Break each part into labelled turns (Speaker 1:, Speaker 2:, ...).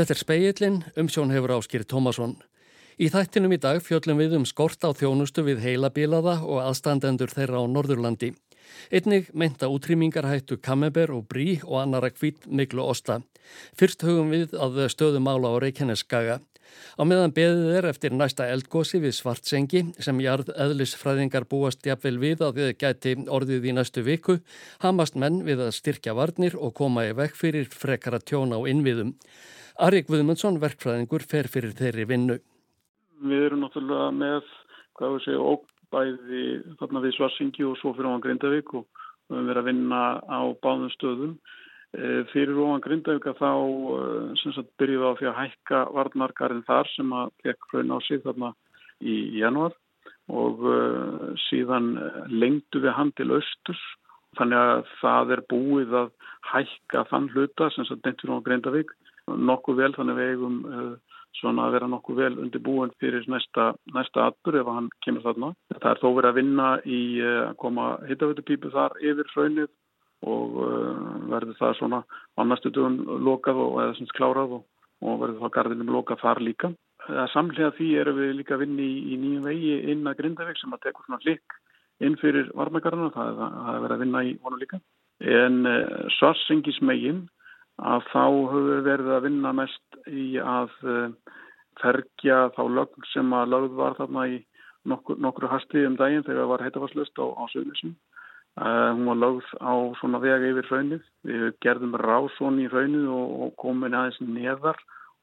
Speaker 1: Þetta er speillin, umsjón hefur áskýr Tómasson. Í þættinum í dag fjöllum við um skort á þjónustu við heilabilaða og aðstandendur þeirra á Norðurlandi. Einnig meinta útrýmingarhættu Kammeber og Brí og annara kvít miklu osta. Fyrst hugum við að stöðum ála á Reykjaneskaga. Á meðan beðið er eftir næsta eldgósi við Svartsengi sem jarð eðlisfræðingar búast jafnvel við að við gæti orðið í næstu viku, hamast menn við að styrkja varnir og koma í vekk fyrir frekara tjón á innviðum. Ari Guðmundsson, verkfræðingur, fer fyrir þeirri vinnu.
Speaker 2: Við erum náttúrulega með, hvað við segja, óbæði þarna við Svartsengi og svo fyrir á Grindavík og við höfum verið að vinna á báðum stöðum. Eh, fyrir ofan Grindavíka þá eh, byrjuðum við á því að hækka varnarkarinn þar sem að fekk hraun á sig þarna í januar og uh, síðan lengdu við hann til austurs þannig að það er búið að hækka þann hluta sem sagt nefntur á Grindavík nokkuð vel þannig við eigum uh, svona að vera nokkuð vel undir búin fyrir næsta, næsta atbyrg ef hann kemur þarna. Það er þó verið að vinna í að uh, koma hittavöldupípu þar yfir hraunnið og uh, verður það svona á næstu dögum lokað og eða semst klárað og, og verður það gardinum lokað þar líka. Samlega því erum við líka að vinni í, í nýjum vegi inn að Grindavík sem að tekur svona hlikk inn fyrir varmagarðana, það, það er verið að vinna í honum líka. En svarsengismegin að þá höfum við verið að vinna mest í að uh, fergja þá lögn sem að lögð var þarna í nokkur, nokkru hasti um daginn þegar það var heitafarslust á, á sögnisum Uh, hún var lögð á svona vega yfir raunnið. Við gerðum rásón í raunnið og, og komum aðeins neðar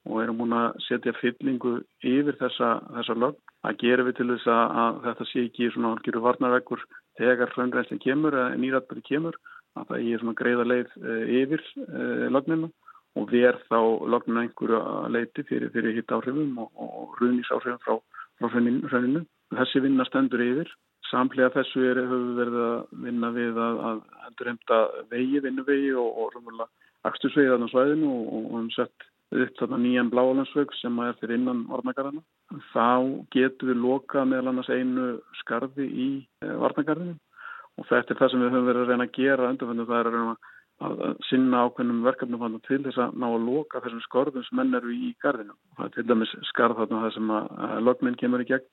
Speaker 2: og erum búin að setja fyllingu yfir þessa, þessa lögn. Það gerum við til þess að, að þetta sé ekki svona algjöru varnarveggur þegar raunrænslinn kemur eða nýratbæri kemur að það er svona greiða leið uh, yfir uh, lögnina og verð þá lögnina einhverju að leiti fyrir, fyrir hitt áhrifum og, og ruðnís áhrifum frá, frá rauninu. Þessi vinna stendur yfir Samlega þessu er, við verið að vinna við að, að endurhemta vegi, vinnuvegi og, og rúmulega axtursvegi þarna svæðinu og, og um sett upp þarna nýjan bláalansvögg sem er fyrir innan varnagarðana. Þá getur við loka meðal annars einu skarði í eh, varnagarðinu og þetta er það sem við höfum verið að reyna að gera undanfendu það er að reyna að sinna ákveðnum verkefnum fann til þess að ná að loka þessum skorðum sem menn eru í garðinu. Það er til dæmis skarð þarna það sem að lögminn kemur í gegn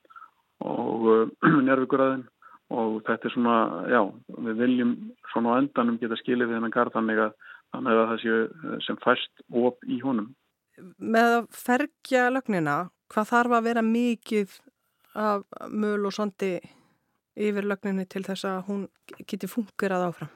Speaker 2: og uh, njörfugurraðin og þetta er svona, já, við viljum svona á endanum geta skilið við hennan garð þannig að, þannig að það séu uh, sem fæst op í honum.
Speaker 3: Með að fergja lögnina, hvað þarf að vera mikið af möl og sondi yfir lögninni til þess að hún geti fungerað áfram?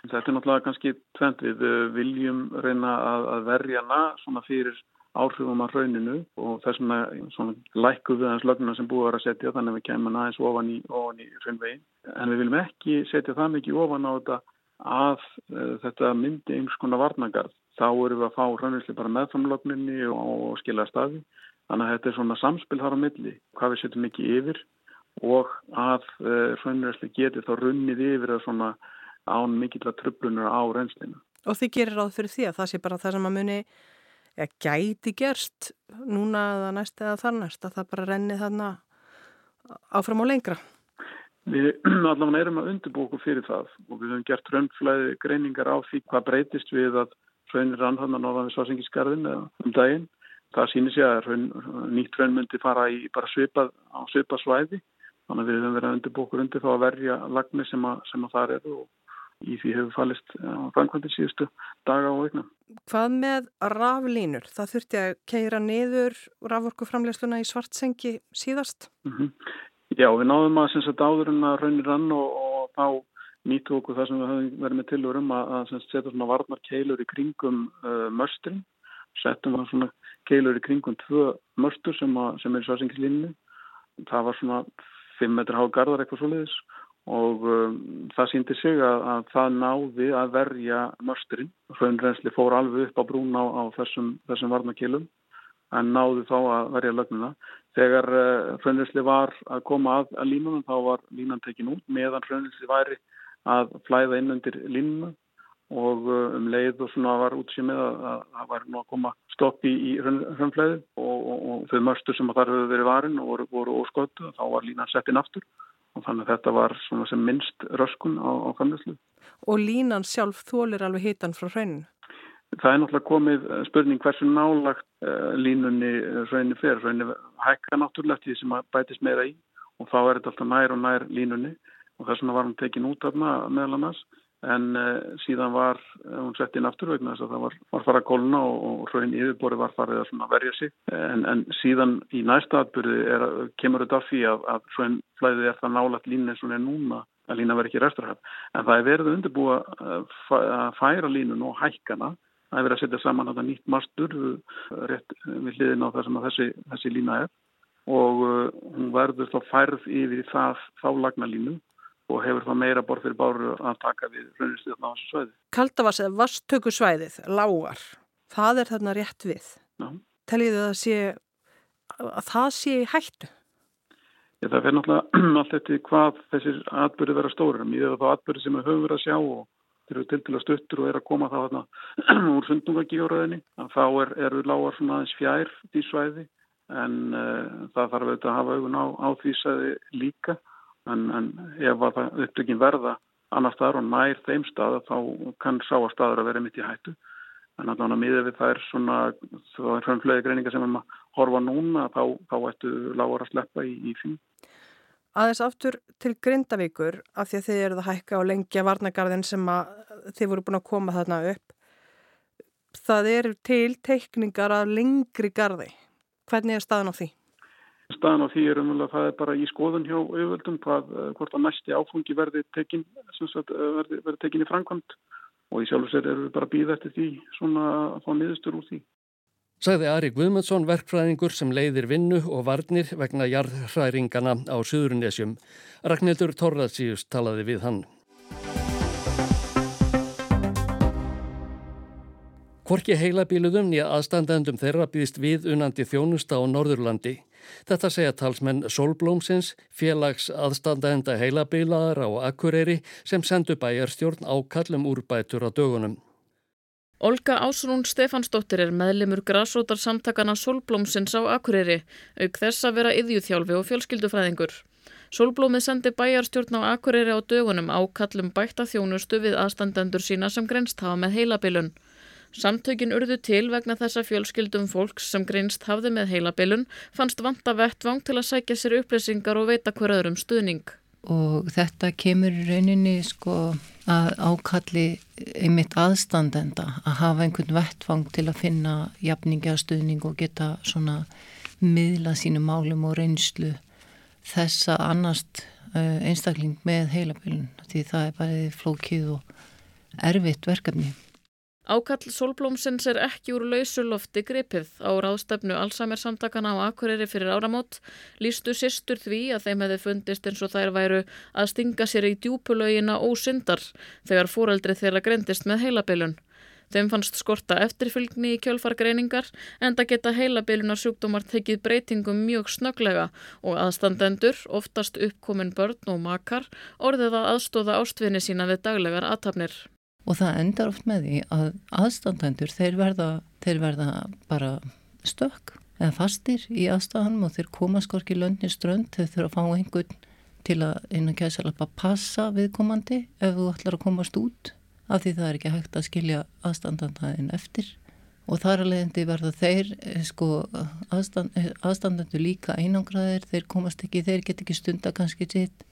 Speaker 2: Þetta er náttúrulega kannski tvent við viljum reyna að, að verja hana fyrir áhrifum af rauninu og þess vegna lækku við hans lögnuna sem búið að setja þannig að við kemum aðeins ofan í, ofan í raunvegin. En við viljum ekki setja það mikið ofan á þetta að uh, þetta myndi einhvers konar varnagarð. Þá erum við að fá raunvegsli bara meðframlögninni og, og skilja staði. Þannig að þetta er svona samspil þar á milli, hvað við setjum mikið yfir og að uh, raunvegsli geti þá runnið yfir að svona án mikill að tröflunar á reynslinu.
Speaker 3: Og þið gerir ráð fyrir því að það sé bara það sem að muni eða gæti gerst núna eða næst eða þar næst að það bara renni þarna áfram og lengra.
Speaker 2: Við allavega erum að undirbú okkur fyrir það og við höfum gert raunflæði greiningar á því hvað breytist við að raunir anhanna norðan við svarsengisgarðin um daginn. Það sýnir sig að raun, nýtt raun myndi fara í bara svipað á svipað svæði þannig að við höfum verið að undirbú okkur undir þá að verja lagnir sem að, sem að það eru og í því hefur falist á framkvæmdi síðustu daga og veikna.
Speaker 3: Hvað með raflínur? Það þurfti að keira niður raforkuframleysluna í svartsengi síðast?
Speaker 2: Mm -hmm. Já, við náðum að sagt áður en að raunir rann og, og þá nýttu okkur það sem við höfum verið með tilurum að, að setja svona varnar keilur í kringum uh, mörsturinn. Settum við svona keilur í kringum tvö mörstur sem, að, sem er svartsengislínni. Það var svona 5 metrar há gardar eitthvað svoleiðis og um, það síndi sig að, að það náði að verja mörsturinn. Hraunrensli fór alveg upp á brún á, á þessum, þessum varnakilum en náði þá að verja lögnuna. Þegar uh, hraunrensli var að koma að, að línunum þá var línan tekin út meðan hraunrensli væri að flæða inn undir línuna og uh, um leið og svona var útsýmið að það var nú að koma stopp í, hraunflæði og, og, og þau mörstur sem þar höfðu verið varin og voru, voru ósköttu þá var línan sett inn aftur og þannig að þetta var svona sem minnst röskun á, á kannuslu.
Speaker 3: Og línan sjálf þólir alveg hitan frá hrauninu?
Speaker 2: Það er náttúrulega komið spurning hversu nálagt uh, línunni rauninni fer. Rauninni hækka náttúrulega því sem bætist meira í og þá er þetta alltaf nær og nær línunni og þess vegna var hann tekin út af meðal annars en uh, síðan var uh, hún sett inn aftur vegna þess að það var, var farað góluna og, og raun yfirbori var farið að verja sig. En, en síðan í næsta atbyrði kemur þetta af því að, að raun flæðið er það nálagt línu eins og er núna að lína verið ekki resturhæft en það er verið að undirbúa að færa línun og hækkana það er verið að setja saman þetta nýtt mastur rétt við hliðin á þessum að þessi, þessi lína er. Og hún verður þá færð yfir það þá lagna línu og hefur það meira borð fyrir báru að taka við raunistíðan á þessu svæði.
Speaker 3: Kaldavas eða vastökusvæðið, lágar, það er þarna rétt við. Teljiðu það sé, að það sé hættu?
Speaker 2: Ég, það fyrir náttúrulega allt eftir hvað þessir atbyrði vera stóra. Mjög þá atbyrði sem við höfum verið að sjá og þeir eru til til að stuttur og er að koma þá þarna úr sundungagíóraðinni. Þá er, eru lágar svona aðeins fjær í svæði en uh, það þarf auðvitað að hafa augun á, á því svæði líka en, en ef að upptökin verða annar staðar og nær þeim staða þá kann sá að staður að vera mitt í hættu en allavega miður við það er svona það er flöði greininga sem við horfa núna þá, þá ættu lágur að sleppa í, í því.
Speaker 3: Aðeins aftur til Grindavíkur af því að þið eruð að hækka á lengja varnagarðin sem að þið voru búin að koma þarna upp það eru til teikningar af lengri garði hvernig er staðan á því?
Speaker 2: Staðan á því er umvel að það er bara í skoðun hjá auðvöldum hvað, eh, hvort að næsti áfungi verði tekin, sagt, eh, verði, verði tekin í framkvæmt og í sjálf og sér eru við bara býða eftir því svona að fá niðurstur úr því.
Speaker 1: Sagði Ari Guðmundsson verkfræðingur sem leiðir vinnu og varnir vegna jarðhræringana á Suðurnesjum. Ragnhildur Torraðsíus talaði við hann. Hvorki heilabíluðum nýja aðstandendum þeirra býðist við unandi þjónusta á Norðurlandi. Þetta segja talsmenn Solblómsins, félags aðstandenda heilabílaðar á Akureyri sem sendu bæjarstjórn ákallum úrbætur á dögunum.
Speaker 4: Olga Ásrún Stefansdóttir er meðlemur græsrótar samtakana Solblómsins á Akureyri, auk þess að vera yðjúþjálfi og fjölskyldufræðingur. Solblómið sendi bæjarstjórn á Akureyri á dögunum ákallum bætta þjónustu við aðstandendur sína sem grenst hafa með heilabilun. Samtökin urðu til vegna þessa fjölskyldum fólks sem greinst hafði með heilabilun fannst vanta vettvang til að sækja sér upplýsingar og veita hver öðrum stuðning.
Speaker 5: Og þetta kemur rauninni sko að ákalli einmitt aðstandenda að hafa einhvern vettvang til að finna jafningja stuðning og geta svona miðla sínu málum og reynslu þessa annast uh, einstakling með heilabilun því það er bara flókið og erfitt verkefni.
Speaker 4: Ákall Solblómsins er ekki úr lausulofti gripið á ráðstefnu Alzheimer samtakana á Akureyri fyrir áramót lístu sýstur því að þeim hefði fundist eins og þær væru að stinga sér í djúpulögina ósyndar þegar fóreldri þeirra grendist með heilabilun. Þeim fannst skorta eftirfylgni í kjölfargreiningar en það geta heilabilunar sjúkdómar tekið breytingum mjög snöglega og aðstandendur, oftast uppkomin börn og makar, orðið að aðstóða ástvinni sína við daglegar aðtapnir
Speaker 5: og það endar oft með því að aðstandendur þeir verða, þeir verða bara stökk eða fastir í aðstæðanum og þeir koma skorki löndin strönd þeir þurfa að fá einhvern til að innan kæsalapa passa viðkomandi ef þú ætlar að komast út af því það er ekki hægt að skilja aðstandandaðin eftir. Og þar að leiðandi verða þeir eh, sko aðstand, aðstandendur líka einangraðir þeir komast ekki, þeir get ekki stunda kannski sitt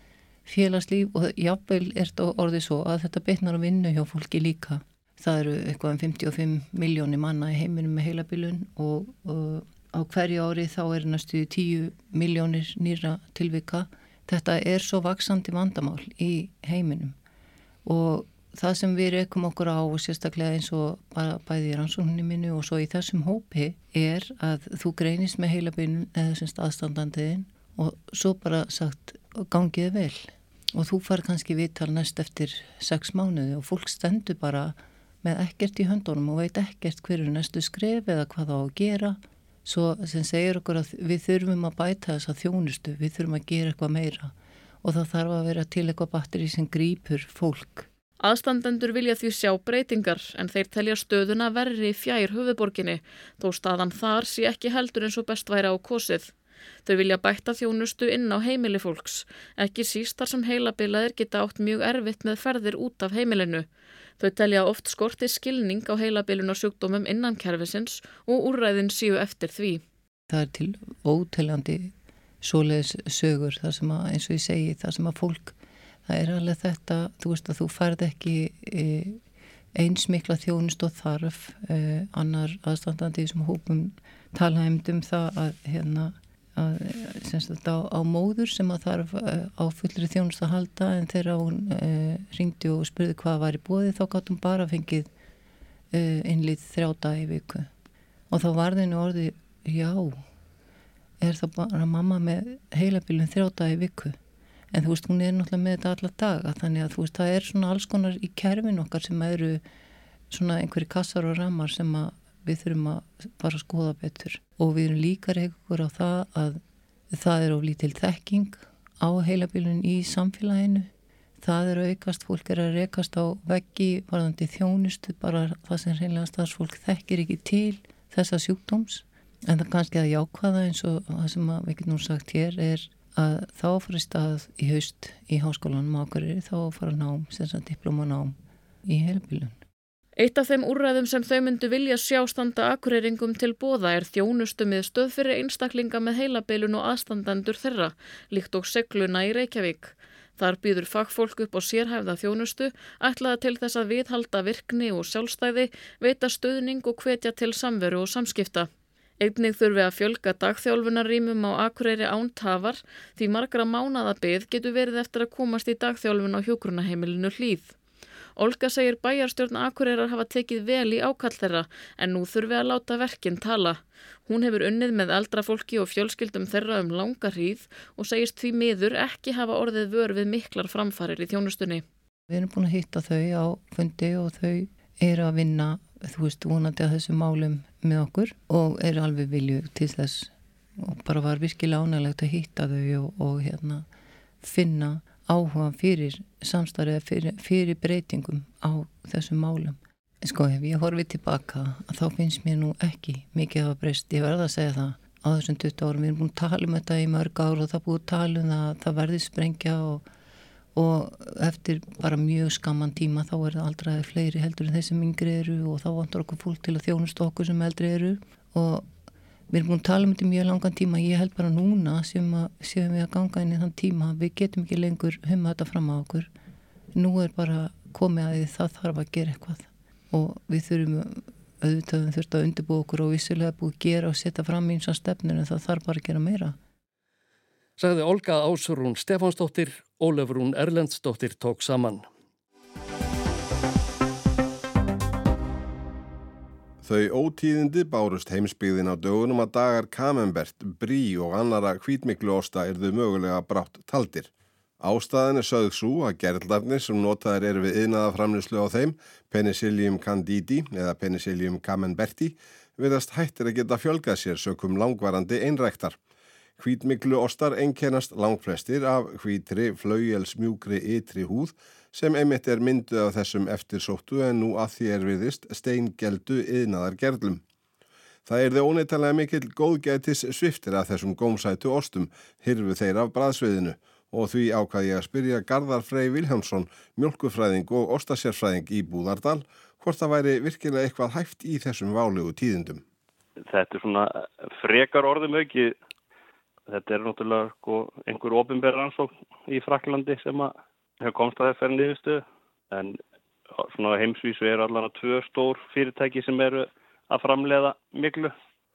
Speaker 5: félagslíf og jáfnveil er þetta orðið svo að þetta betnar að vinna hjá fólki líka. Það eru eitthvað um 55 miljónir manna í heiminum með heilabilun og, og á hverju ári þá er næstu 10 miljónir nýra tilvika. Þetta er svo vaksandi vandamál í heiminum og það sem við rekum okkur á og sérstaklega eins og bæði í rannsókninni minni og svo í þessum hópi er að þú greinist með heilabilun eða sem staðstandandiðin og svo bara sagt gangið vel og þú far kannski viðtal næst eftir sex mánuði og fólk stendur bara með ekkert í höndunum og veit ekkert hverju næstu skref eða hvað þá að gera svo sem segir okkur að við þurfum að bæta þessa þjónustu, við þurfum að gera eitthvað meira og það þarf að vera til eitthvað batteri sem grýpur fólk.
Speaker 4: Aðstandendur vilja því sjá breytingar en þeir telja stöðuna verri fjær höfuborginni þó staðan þar sé ekki heldur eins og best væri á kosið. Þau vilja bætta þjónustu inn á heimili fólks, ekki sístar sem heilabilaðir geta átt mjög erfitt með ferðir út af heimilinu. Þau telja oft skorti skilning á heilabilun og sjúkdómum innan kerfisins og úrræðin síu eftir því.
Speaker 5: Það er til óteljandi svoleiðis sögur það sem að, eins og ég segi, það sem að fólk, það er alveg þetta, þú veist að þú færð ekki e, einsmikla þjónust og þarf, e, annar aðstandandi sem hópum tala um það að hérna að, sagt, á, á móður sem að þarf eh, á fullri þjónust að halda en þegar hún e, ringdi og spurði hvað var í bóði þá gátt hún bara fengið e, innlýtt þrjá dag í viku. Og þá var þenni orði já er það bara mamma með heilabilun þrjá dag í viku? En þú veist hún er náttúrulega með þetta alla daga þannig að þú veist það er svona alls konar í kerfin okkar sem eru svona einhverju kassar og ramar sem að við þurfum að bara skoða betur. Og við erum líka reykur á það að það er oflítil þekking á heilabilun í samfélaginu. Það er aukast, fólk er að rekast á veggi varðandi þjónustu bara það sem reynlega starfsfólk þekkir ekki til þessa sjúkdóms. En það kannski að jákvæða eins og það sem við getum sagt hér er að þá fyrir stað í haust í háskólanum ákveðir þá fara nám, sem sagt diplomanám í heilabilun
Speaker 4: Eitt af þeim úrræðum sem þau myndu vilja sjástanda akureyringum til bóða er þjónustu með stöð fyrir einstaklinga með heilabeilun og aðstandendur þeirra, líkt og segluna í Reykjavík. Þar býður fagfólk upp á sérhæfða þjónustu, ætlaða til þess að viðhalda virkni og sjálfstæði, veita stöðning og hvetja til samveru og samskipta. Einnig þurfi að fjölga dagþjálfunarýmum á akureyri án tafar því margra mánada byggð getur verið eftir að komast í dagþjálfun á hjókrunaheimilinu hlýð. Olga segir bæjarstjórn Akureyrar hafa tekið vel í ákall þeirra en nú þurfi að láta verkinn tala. Hún hefur unnið með eldra fólki og fjölskyldum þeirra um langa hríð og segist því miður ekki hafa orðið vör við miklar framfarir í þjónustunni.
Speaker 5: Við erum búin að hitta þau á fundi og þau eru að vinna, þú veist, vonandi að þessu málum með okkur og eru alveg vilju til þess og bara var virkilega ánægilegt að hitta þau og, og hérna finna áhuga fyrir samstarfið fyrir, fyrir breytingum á þessum málum. Sko ef ég horfið tilbaka þá finnst mér nú ekki mikið að breyst. Ég verða að segja það á þessum 20 árum. Við erum búin að tala um þetta í mörg ár og það búið að tala um það það verði sprengja og, og eftir bara mjög skamman tíma þá er það aldrei fleiri heldur en þeir sem yngri eru og þá vantar okkur fólk til að þjónust okkur sem eldri eru og Við erum búin að tala um þetta mjög langan tíma, ég held bara núna sem að séum við að ganga inn í þann tíma, við getum ekki lengur humma þetta fram á okkur. Nú er bara komið að það þarf að gera eitthvað og við þurfum auðvitaðum þurft að undirbú okkur og vissilega búið að gera og setja fram eins og stefnir en það þarf bara að gera meira.
Speaker 1: Sagði Olga Ásurún Stefánsdóttir, Ólefrún Erlendsdóttir tók saman.
Speaker 6: Þau ótíðindi bárust heimsbyggðin á dögunum að dagar Kamembert, Brí og annara hvítmikluosta erðu mögulega brátt taldir. Ástæðin er sögð svo að gerðlarnir sem notaðir eru við yðnaða framlýslu á þeim, Penicillium candidi eða Penicillium camemberti, viðast hættir að geta fjölgað sér sökum langvarandi einræktar. Hvítmiklu ostar einkennast langflestir af hvítri, flaugjelsmjúkri, ytri húð sem einmitt er myndu af þessum eftirsóttu en nú að því er viðist steingeldu yðnaðar gerlum. Það er þau óneitalega mikil góðgætis sviftir að þessum gómsætu ostum, hirfu þeir af braðsviðinu og því ákvað ég að spyrja Garðar Frey Viljámsson, mjölkufræðing og ostasjárfræðing í Búðardal, hvort það væri virkilega eitthvað hæft í þessum válegu tíðindum.
Speaker 7: Þetta er svona frekar orðum auki. Þetta er náttúrulega sko, einhver ofinberð rannsókn í Fraklandi sem að hefur komst að það fyrir niðurstu en svona heimsvísu eru allavega tvö stór fyrirtæki sem eru að framleiða miklu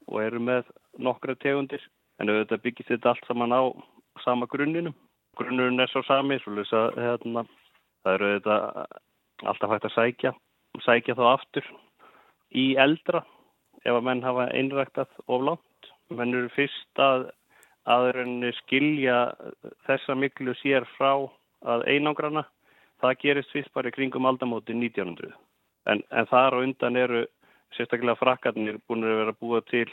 Speaker 7: og eru með nokkra tegundir en auðvitað byggist þetta allt saman á sama grunninu. Grunnurinn er svo sami svo að hérna, það eru auðvitað alltaf hægt að sækja sækja þá aftur í eldra ef að menn hafa einræktað of langt. Menn eru fyrst að aðrunni skilja þessa miklu sér frá að einangrana. Það gerist fyrst bara í kringum aldamóti 1900. En, en þar og undan eru sérstaklega frakkarnir búin að vera búið til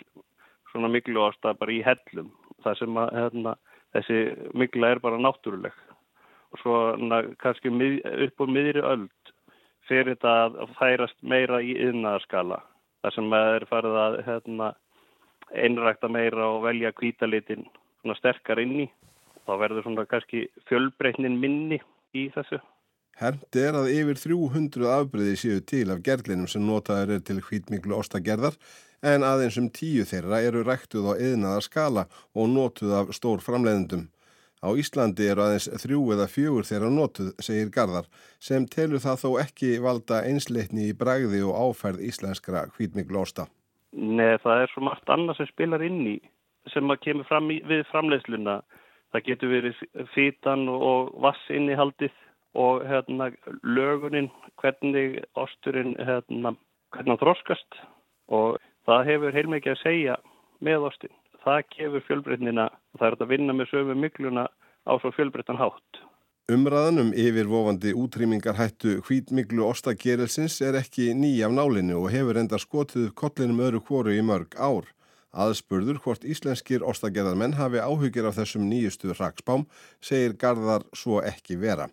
Speaker 7: svona miklu ástað bara í hellum. Það sem að hérna, þessi mikla er bara náttúruleg. Og svo na, kannski mið, upp á miðri öll fyrir þetta að færast meira í yðnaðarskala. Það sem er farið að hérna, einrækta meira og velja kvítalitin sterkar inn í þá verður svona kannski fjölbreytnin minni í þessu
Speaker 6: Hermt er að yfir 300 afbreyði séu til af gerlinum sem notaður er til hvítmiklu ostagerðar en aðeins um tíu þeirra eru ræktuð á eðnaðar skala og notuð af stór framleiðendum. Á Íslandi eru aðeins þrjú eða fjögur þeirra notuð, segir Garðar, sem telur það þó ekki valda einsleitni í bragði og áferð íslenskra hvítmiklu osta.
Speaker 7: Nei, það er svo margt annað sem spilar inn í sem að kemur fram í, við framleiðsluna. Það getur verið fítan og vassinnihaldið og hérna, lögunin, hvernig osturinn hérna, hvernig hann þróskast og það hefur heilmikið að segja með ostin. Það gefur fjölbreytnina og það er að vinna með sömu mikluna á svo fjölbreytan hátt.
Speaker 6: Umræðanum yfirvofandi útrýmingarhættu hvítmiklu ostagerilsins er ekki ný af nálinu og hefur enda skotið kollinum öru kóru í mörg ár. Aðspurður hvort íslenskir ostagerðarmenn hafi áhugir af þessum nýjustu hraksbám segir Garðar svo ekki vera.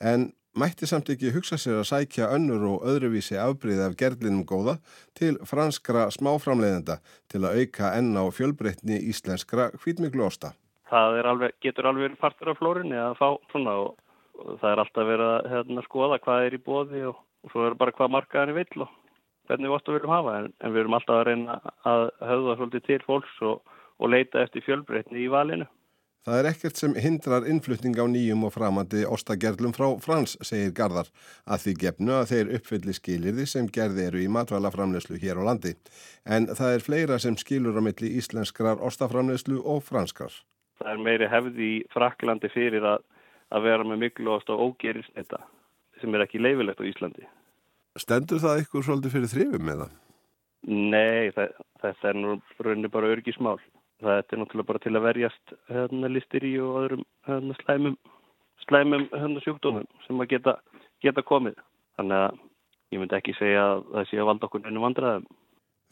Speaker 6: En mætti samt ekki hugsa sér að sækja önnur og öðruvísi afbríði af gerlinum góða til franskra smáframleiðenda til að auka enn á fjölbreytni íslenskra hvítmiklu osta.
Speaker 7: Það alveg, getur alveg verið partur af flórinni að fá svona og, og það er alltaf verið að hérna, skoða hvað er í bóði og, og svo er bara hvað markaðan er vill og hvernig við óttu viljum hafa en, en við erum alltaf að reyna að höfða svolítið til fólks og, og leita eftir fjölbreytni í valinu.
Speaker 6: Það er ekkert sem hindrar innflutning á nýjum og framandi ostagerlum frá Frans, segir Garðar, að því gefnu að þeir uppfylli skilirði sem gerði eru í matvælaframlegslu hér á landi. En það er fleira sem skilur á milli íslenskrar ostaframlegslu og franskrar.
Speaker 7: Það er meiri hefði í Fraklandi fyrir að, að vera með miklu ost og ógerist þetta sem er ekki leifilegt á Íslandi.
Speaker 6: Stendur það ykkur svolítið fyrir þrifum með það?
Speaker 7: Nei, það, þetta er nú rauninni bara örgismál. Það er náttúrulega bara til að verjast hérna, listir í og öðrum hérna, slæmum, slæmum hérna, sjúkdómum sem að geta, geta komið. Þannig að ég myndi ekki segja að það sé að valda okkur ennum vandraðum.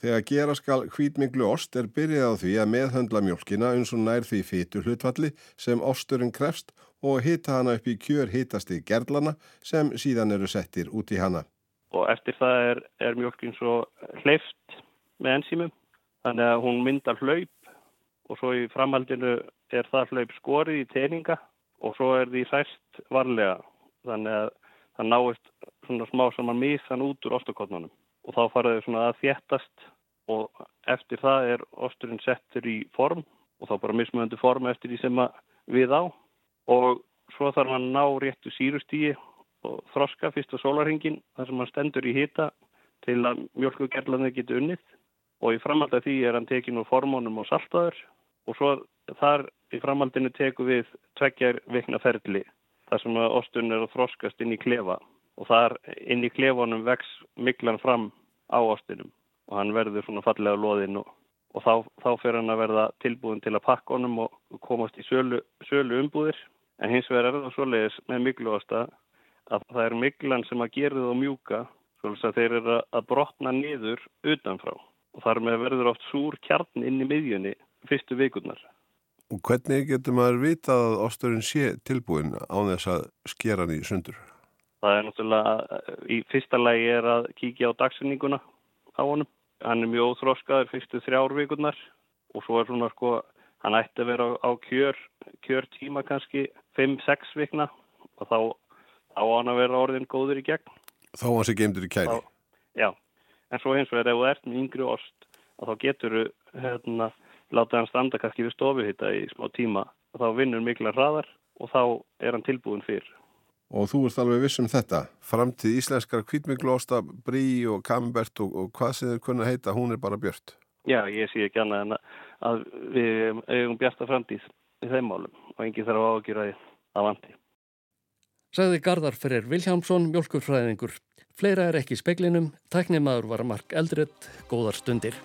Speaker 6: Þegar gera skal hvítminglu ost er byrjað á því að meðhöndla mjölkina eins og nær því fytur hlutvalli sem osturinn krefst og hita hana upp í kjör hitasti gerlana sem síðan eru settir út í hana
Speaker 7: og eftir það er, er mjölkin svo hleyft með enzýmum þannig að hún myndar hlaup og svo í framhaldinu er það hlaup skorið í teninga og svo er því sæst varlega. Þannig að það náist svona smá saman mísan út úr ostakotnunum og þá faraðu svona að þjættast og eftir það er osturinn settur í form og þá bara mismöðandi form eftir því sem við á. Og svo þarf hann að ná réttu sírustíi og þroska fyrst á sólarhingin þar sem hann stendur í hýta til að mjölkugerlaði geti unnið. Og í framhald af því er hann tekin úr formónum og saltaður. Og svo þar í framhaldinu teku við tveggjar vikna ferli þar sem að ostun er að þroskast inn í klefa. Og þar inn í klefunum vex miklan fram á ostinum og hann verður svona fallega loðinn og, og þá, þá fer hann að verða tilbúin til að pakka honum og komast í sölu, sölu umbúðir en hins vegar er það svoleiðis með mikluosta að það er miklan sem að gera það mjúka svolítið að þeir eru að brotna niður utanfrá og þar með verður oft súr kjarn inn í miðjunni fyrstu vikurnar.
Speaker 6: Og hvernig getur maður vita að osturinn sé tilbúin á þess að skera hann í sundur?
Speaker 7: Það er náttúrulega, í fyrsta lægi er að kíkja á dagsinninguna á honum. Hann er mjög óþróskaður fyrstu þrjár vikurnar og svo er svona sko, hann ætti að vera á, á kjör, kjör tíma kannski 5-6 vikna og þá á hann að vera orðin góður í gegn.
Speaker 6: Þá hann sé geimdur í kæri?
Speaker 7: Já, en svo hins vegar ef þú ert með yngri ost þá getur þú hérna, látað hann standa kannski við stofuhitta í smá tíma og þá vinnur mikla hraðar og þá er hann tilbúin fyrr.
Speaker 6: Og þú ert alveg viss um þetta, framtíð íslenskar kvítmiklosta, brí og kambert og, og hvað sem þið kunna heita, hún er bara björnt.
Speaker 7: Já, ég sé ekki annað en að við eigum bjarta framtíð í þeim málum og engi þarf að ágjöra því að vandi
Speaker 1: sagði Garðar Freyr Viljámsson, mjölkurfræðingur. Fleira er ekki í speklinum, tæknimaður var Mark Eldredd, góðar stundir.